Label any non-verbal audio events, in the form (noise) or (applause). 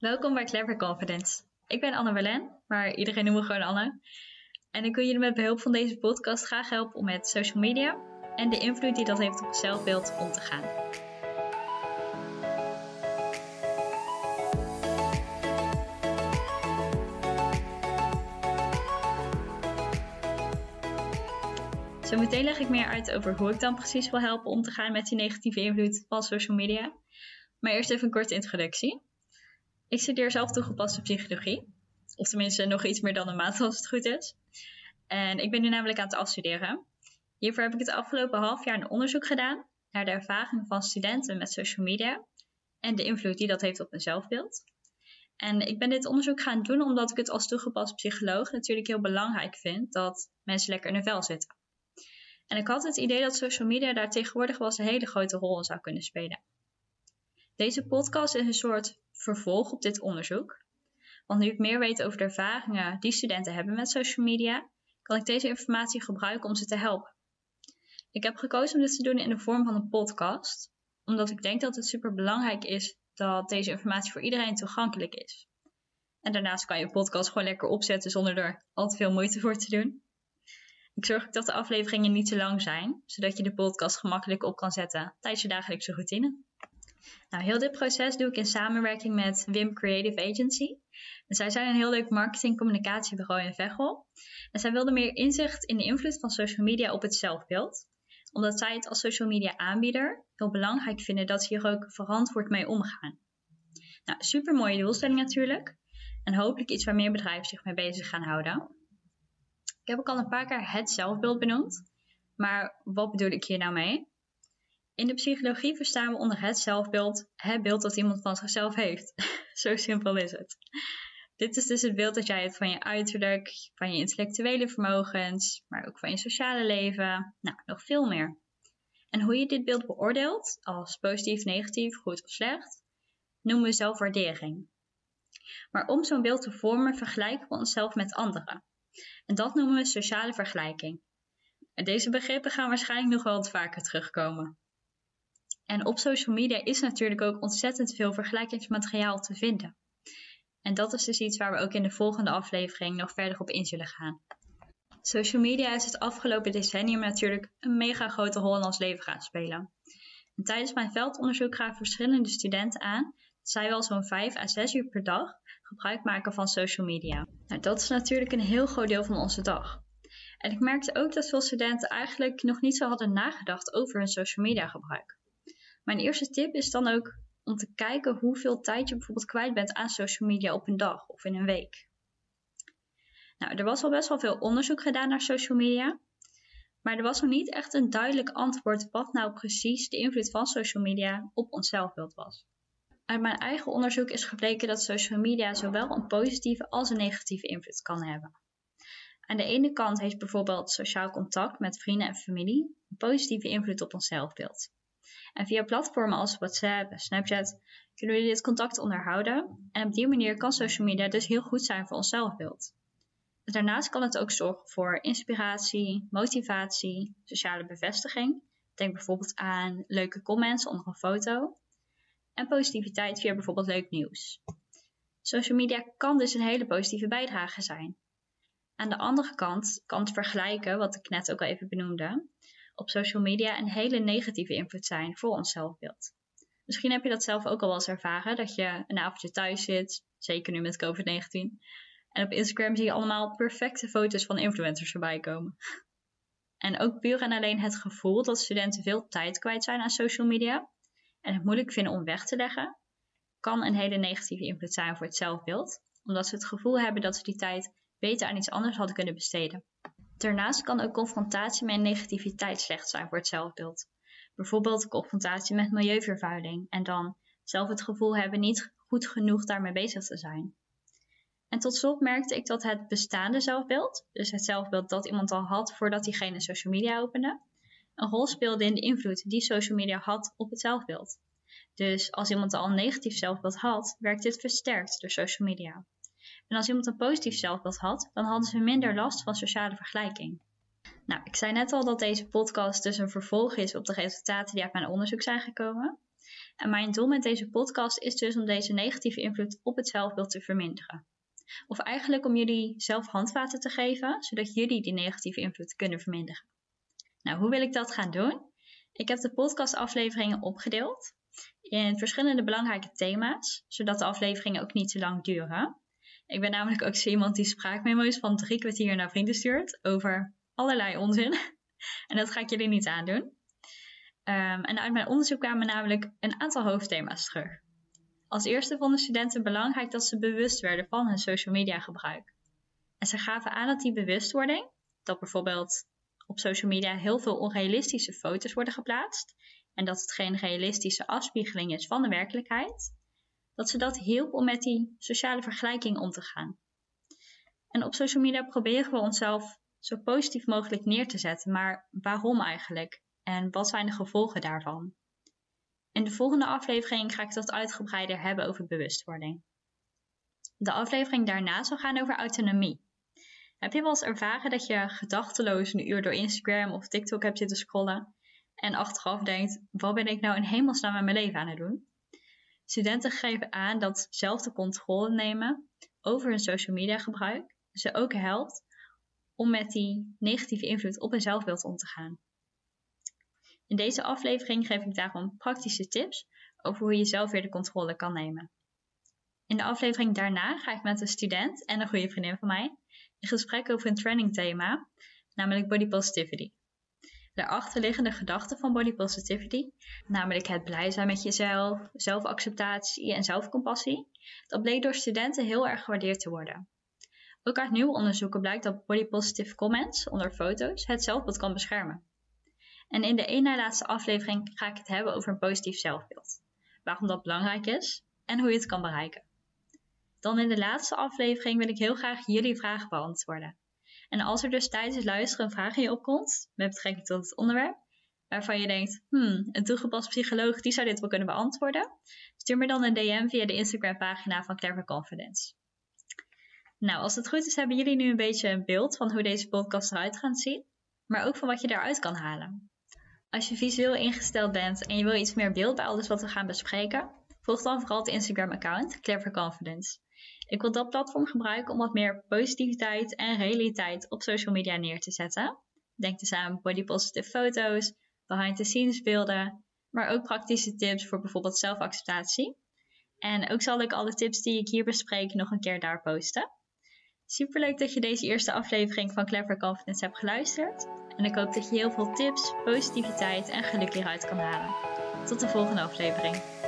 Welkom bij Clever Confidence. Ik ben Anne Belen, maar iedereen noemt me gewoon Anne. En ik wil jullie met behulp van deze podcast graag helpen om met social media en de invloed die dat heeft op het zelfbeeld om te gaan. Zometeen leg ik meer uit over hoe ik dan precies wil helpen om te gaan met die negatieve invloed van social media. Maar eerst even een korte introductie. Ik studeer zelf toegepaste psychologie. Of tenminste nog iets meer dan een maand als het goed is. En ik ben nu namelijk aan het afstuderen. Hiervoor heb ik het afgelopen half jaar een onderzoek gedaan naar de ervaring van studenten met social media en de invloed die dat heeft op hun zelfbeeld. En ik ben dit onderzoek gaan doen omdat ik het als toegepast psycholoog natuurlijk heel belangrijk vind dat mensen lekker in hun vel zitten. En ik had het idee dat social media daar tegenwoordig wel eens een hele grote rol in zou kunnen spelen. Deze podcast is een soort vervolg op dit onderzoek. Want nu ik meer weet over de ervaringen die studenten hebben met social media, kan ik deze informatie gebruiken om ze te helpen. Ik heb gekozen om dit te doen in de vorm van een podcast, omdat ik denk dat het super belangrijk is dat deze informatie voor iedereen toegankelijk is. En daarnaast kan je podcast gewoon lekker opzetten zonder er al te veel moeite voor te doen. Ik zorg ook dat de afleveringen niet te lang zijn, zodat je de podcast gemakkelijk op kan zetten tijdens je dagelijkse routine. Nou, heel dit proces doe ik in samenwerking met Wim Creative Agency. En zij zijn een heel leuk marketing-communicatiebureau in Veghel. En zij wilden meer inzicht in de invloed van social media op het zelfbeeld. Omdat zij het als social media aanbieder heel belangrijk vinden dat ze hier ook verantwoord mee omgaan. Nou, super mooie doelstelling natuurlijk. En hopelijk iets waar meer bedrijven zich mee bezig gaan houden. Ik heb ook al een paar keer het zelfbeeld benoemd. Maar wat bedoel ik hier nou mee? In de psychologie verstaan we onder het zelfbeeld het beeld dat iemand van zichzelf heeft. (laughs) Zo simpel is het. Dit is dus het beeld dat jij hebt van je uiterlijk, van je intellectuele vermogens, maar ook van je sociale leven, nou, nog veel meer. En hoe je dit beeld beoordeelt, als positief, negatief, goed of slecht, noemen we zelfwaardering. Maar om zo'n beeld te vormen vergelijken we onszelf met anderen. En dat noemen we sociale vergelijking. En deze begrippen gaan waarschijnlijk nog wel wat vaker terugkomen. En op social media is natuurlijk ook ontzettend veel vergelijkingsmateriaal te vinden. En dat is dus iets waar we ook in de volgende aflevering nog verder op in zullen gaan. Social media is het afgelopen decennium natuurlijk een mega grote rol in ons leven gaan spelen. En tijdens mijn veldonderzoek gaven verschillende studenten aan dat zij wel zo'n 5 à 6 uur per dag gebruik maken van social media. Nou, dat is natuurlijk een heel groot deel van onze dag. En ik merkte ook dat veel studenten eigenlijk nog niet zo hadden nagedacht over hun social media gebruik. Mijn eerste tip is dan ook om te kijken hoeveel tijd je bijvoorbeeld kwijt bent aan social media op een dag of in een week. Nou, er was al best wel veel onderzoek gedaan naar social media, maar er was nog niet echt een duidelijk antwoord wat nou precies de invloed van social media op ons zelfbeeld was. Uit mijn eigen onderzoek is gebleken dat social media zowel een positieve als een negatieve invloed kan hebben. Aan de ene kant heeft bijvoorbeeld sociaal contact met vrienden en familie een positieve invloed op ons zelfbeeld. En via platformen als WhatsApp en Snapchat kunnen we dit contact onderhouden. En op die manier kan social media dus heel goed zijn voor ons zelfbeeld. Daarnaast kan het ook zorgen voor inspiratie, motivatie, sociale bevestiging. Denk bijvoorbeeld aan leuke comments onder een foto. En positiviteit via bijvoorbeeld leuk nieuws. Social media kan dus een hele positieve bijdrage zijn. Aan de andere kant kan het vergelijken, wat ik net ook al even benoemde, op social media een hele negatieve invloed zijn voor ons zelfbeeld. Misschien heb je dat zelf ook al wel eens ervaren, dat je een avondje thuis zit, zeker nu met COVID-19. En op Instagram zie je allemaal perfecte foto's van influencers voorbij komen. En ook puur en alleen het gevoel dat studenten veel tijd kwijt zijn aan social media en het moeilijk vinden om weg te leggen, kan een hele negatieve invloed zijn voor het zelfbeeld, omdat ze het gevoel hebben dat ze die tijd beter aan iets anders hadden kunnen besteden. Daarnaast kan ook confrontatie met negativiteit slecht zijn voor het zelfbeeld. Bijvoorbeeld confrontatie met milieuvervuiling en dan zelf het gevoel hebben niet goed genoeg daarmee bezig te zijn. En tot slot merkte ik dat het bestaande zelfbeeld, dus het zelfbeeld dat iemand al had voordat diegene social media opende, een rol speelde in de invloed die social media had op het zelfbeeld. Dus als iemand al een negatief zelfbeeld had, werkt dit versterkt door social media. En als iemand een positief zelfbeeld had, dan hadden ze minder last van sociale vergelijking. Nou, ik zei net al dat deze podcast dus een vervolg is op de resultaten die uit mijn onderzoek zijn gekomen. En mijn doel met deze podcast is dus om deze negatieve invloed op het zelfbeeld te verminderen. Of eigenlijk om jullie zelf handvaten te geven, zodat jullie die negatieve invloed kunnen verminderen. Nou, hoe wil ik dat gaan doen? Ik heb de podcastafleveringen opgedeeld in verschillende belangrijke thema's, zodat de afleveringen ook niet te lang duren. Ik ben namelijk ook zo iemand die spraakmemo's van drie kwartier naar vrienden stuurt over allerlei onzin. (laughs) en dat ga ik jullie niet aandoen. Um, en uit mijn onderzoek kwamen namelijk een aantal hoofdthema's terug. Als eerste vonden studenten belangrijk dat ze bewust werden van hun social media gebruik. En ze gaven aan dat die bewustwording, dat bijvoorbeeld op social media heel veel onrealistische foto's worden geplaatst en dat het geen realistische afspiegeling is van de werkelijkheid, dat ze dat hielp om met die sociale vergelijking om te gaan. En op social media proberen we onszelf zo positief mogelijk neer te zetten, maar waarom eigenlijk? En wat zijn de gevolgen daarvan? In de volgende aflevering ga ik dat uitgebreider hebben over bewustwording. De aflevering daarna zal gaan over autonomie. Heb je wel eens ervaren dat je gedachteloos een uur door Instagram of TikTok hebt zitten scrollen en achteraf denkt: wat ben ik nou in hemelsnaam met mijn leven aan het doen? Studenten geven aan dat zelf de controle nemen over hun social media gebruik ze ook helpt om met die negatieve invloed op hun zelfbeeld om te gaan. In deze aflevering geef ik daarom praktische tips over hoe je zelf weer de controle kan nemen. In de aflevering daarna ga ik met een student en een goede vriendin van mij in gesprek over een training thema, namelijk body positivity. De achterliggende gedachte van body positivity, namelijk het blij zijn met jezelf, zelfacceptatie en zelfcompassie, dat bleek door studenten heel erg gewaardeerd te worden. Ook uit nieuwe onderzoeken blijkt dat body positive comments onder foto's het zelfbeeld kan beschermen. En in de één na laatste aflevering ga ik het hebben over een positief zelfbeeld, waarom dat belangrijk is en hoe je het kan bereiken. Dan in de laatste aflevering wil ik heel graag jullie vragen beantwoorden. En als er dus tijdens het luisteren een vraag in je opkomt, met betrekking tot het onderwerp, waarvan je denkt, hmm, een toegepast psycholoog die zou dit wel kunnen beantwoorden, stuur me dan een DM via de Instagram pagina van Clever Confidence. Nou, als het goed is, hebben jullie nu een beetje een beeld van hoe deze podcast eruit gaat zien, maar ook van wat je daaruit kan halen. Als je visueel ingesteld bent en je wil iets meer beeld bij alles wat we gaan bespreken, volg dan vooral het Instagram-account Clever Confidence. Ik wil dat platform gebruiken om wat meer positiviteit en realiteit op social media neer te zetten. Denk dus aan body positive foto's, behind the scenes beelden, maar ook praktische tips voor bijvoorbeeld zelfacceptatie. En ook zal ik alle tips die ik hier bespreek nog een keer daar posten. Superleuk dat je deze eerste aflevering van Clever Confidence hebt geluisterd. En ik hoop dat je heel veel tips, positiviteit en geluk hieruit kan halen. Tot de volgende aflevering.